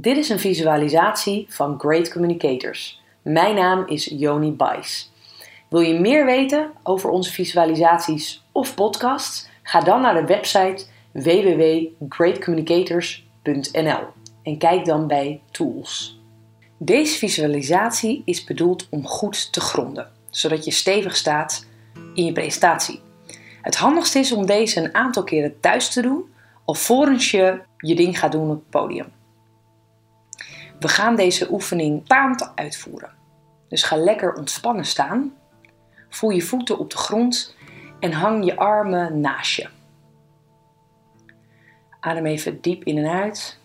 Dit is een visualisatie van Great Communicators. Mijn naam is Joni Bijs. Wil je meer weten over onze visualisaties of podcasts? Ga dan naar de website www.greatcommunicators.nl en kijk dan bij Tools. Deze visualisatie is bedoeld om goed te gronden, zodat je stevig staat in je presentatie. Het handigste is om deze een aantal keren thuis te doen, alvorens je je ding gaat doen op het podium. We gaan deze oefening staand uitvoeren. Dus ga lekker ontspannen staan. Voel je voeten op de grond en hang je armen naast je. Adem even diep in en uit.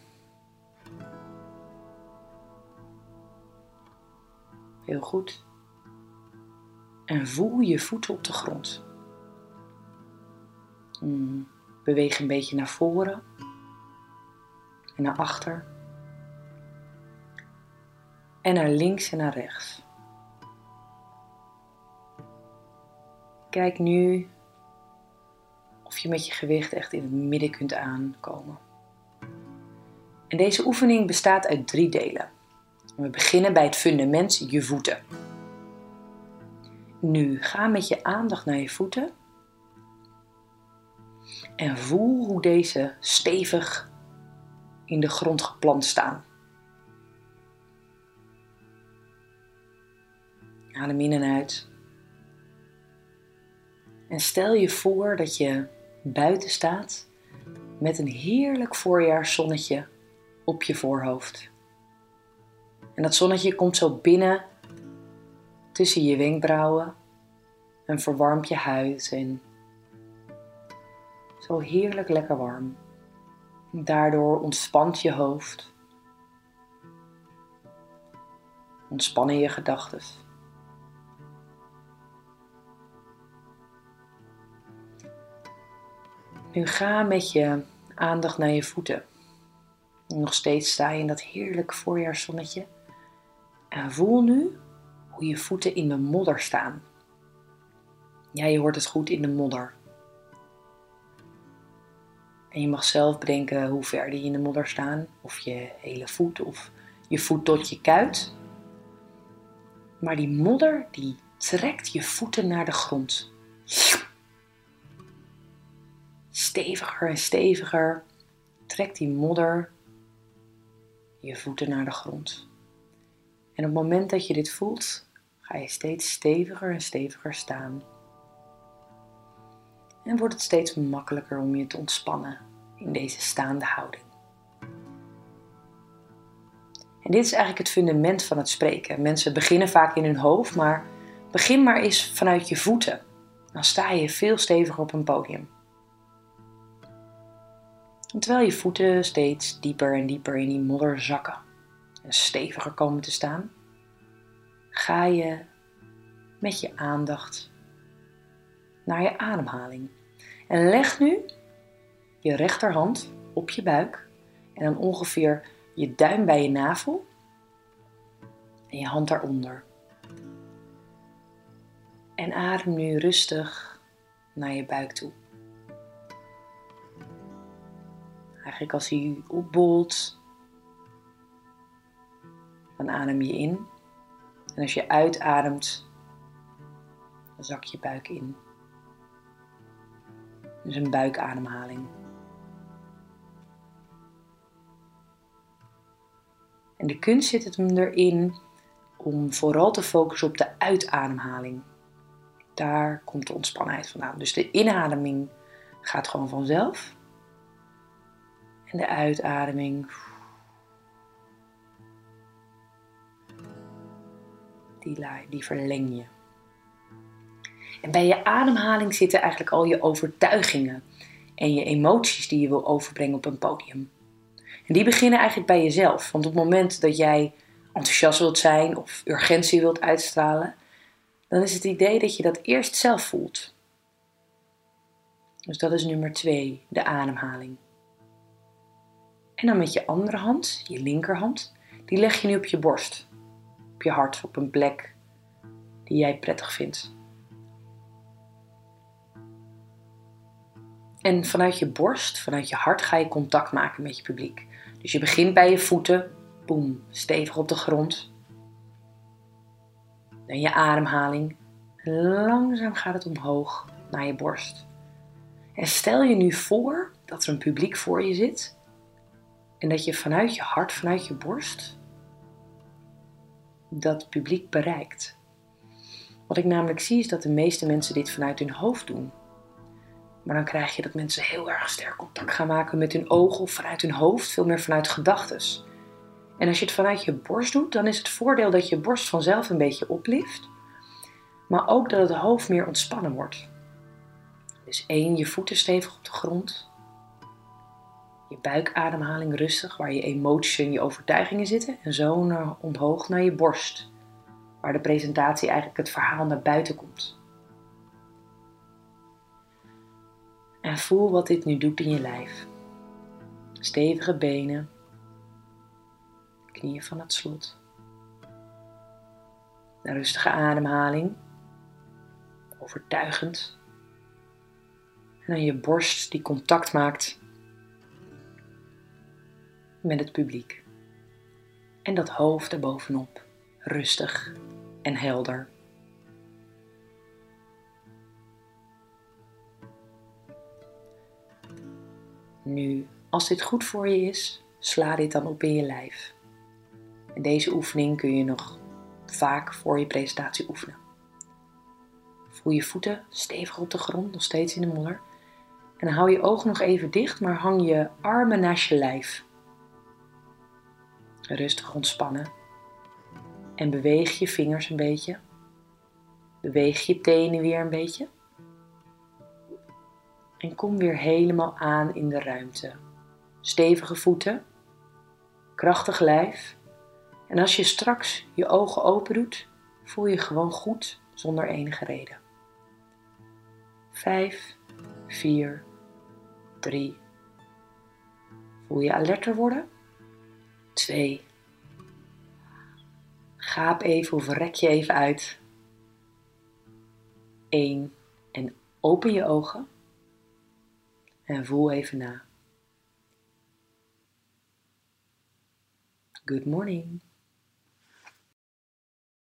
Heel goed. En voel je voeten op de grond. Hmm, beweeg een beetje naar voren en naar achter. En naar links en naar rechts. Kijk nu of je met je gewicht echt in het midden kunt aankomen. En deze oefening bestaat uit drie delen. We beginnen bij het fundament, je voeten. Nu ga met je aandacht naar je voeten en voel hoe deze stevig in de grond geplant staan. Adem in en uit. En stel je voor dat je buiten staat met een heerlijk voorjaarszonnetje op je voorhoofd. En dat zonnetje komt zo binnen tussen je wenkbrauwen en verwarmt je huid en zo heerlijk lekker warm. Daardoor ontspant je hoofd. Ontspannen je gedachten. Nu ga met je aandacht naar je voeten. Nog steeds sta je in dat heerlijke voorjaarszonnetje. En voel nu hoe je voeten in de modder staan. Ja, je hoort het goed in de modder. En je mag zelf bedenken hoe ver die in de modder staan. Of je hele voet of je voet tot je kuit. Maar die modder die trekt je voeten naar de grond. Steviger en steviger trekt die modder je voeten naar de grond. En op het moment dat je dit voelt, ga je steeds steviger en steviger staan. En wordt het steeds makkelijker om je te ontspannen in deze staande houding. En dit is eigenlijk het fundament van het spreken. Mensen beginnen vaak in hun hoofd, maar begin maar eens vanuit je voeten. Dan sta je veel steviger op een podium. Terwijl je voeten steeds dieper en dieper in die modder zakken en steviger komen te staan, ga je met je aandacht naar je ademhaling. En leg nu je rechterhand op je buik en dan ongeveer je duim bij je navel en je hand daaronder. En adem nu rustig naar je buik toe. Eigenlijk als hij opbolt, dan adem je in. En als je uitademt, dan zak je buik in. Dus een buikademhaling. En de kunst zit het hem erin om vooral te focussen op de uitademhaling. Daar komt de ontspannenheid vandaan. Dus de inademing gaat gewoon vanzelf. En de uitademing. Die, die verleng je. En bij je ademhaling zitten eigenlijk al je overtuigingen en je emoties die je wil overbrengen op een podium. En die beginnen eigenlijk bij jezelf. Want op het moment dat jij enthousiast wilt zijn of urgentie wilt uitstralen, dan is het idee dat je dat eerst zelf voelt. Dus dat is nummer twee, de ademhaling. En dan met je andere hand, je linkerhand, die leg je nu op je borst, op je hart, op een plek die jij prettig vindt. En vanuit je borst, vanuit je hart ga je contact maken met je publiek. Dus je begint bij je voeten, Boem, stevig op de grond. En je ademhaling. Langzaam gaat het omhoog naar je borst. En stel je nu voor dat er een publiek voor je zit en dat je vanuit je hart, vanuit je borst, dat publiek bereikt. Wat ik namelijk zie is dat de meeste mensen dit vanuit hun hoofd doen. Maar dan krijg je dat mensen heel erg sterk contact gaan maken met hun ogen of vanuit hun hoofd, veel meer vanuit gedachtes. En als je het vanuit je borst doet, dan is het voordeel dat je borst vanzelf een beetje oplift, maar ook dat het hoofd meer ontspannen wordt. Dus één, je voeten stevig op de grond. Je buikademhaling rustig, waar je emoties en je overtuigingen zitten. En zo naar, omhoog naar je borst, waar de presentatie eigenlijk het verhaal naar buiten komt. En voel wat dit nu doet in je lijf. Stevige benen, knieën van het slot. Een rustige ademhaling, overtuigend. En dan je borst die contact maakt met het publiek. En dat hoofd erbovenop, rustig en helder. Nu, als dit goed voor je is, sla dit dan op in je lijf. Deze oefening kun je nog vaak voor je presentatie oefenen. Voel je voeten stevig op de grond, nog steeds in de modder. En hou je ogen nog even dicht, maar hang je armen naast je lijf. Rustig ontspannen. En beweeg je vingers een beetje. Beweeg je tenen weer een beetje. En kom weer helemaal aan in de ruimte. Stevige voeten, krachtig lijf. En als je straks je ogen open doet, voel je gewoon goed zonder enige reden. 5, 4, 3. Voel je alerter worden? 2. Gaap even of rek je even uit. 1. En open je ogen. En voel even na. Good morning.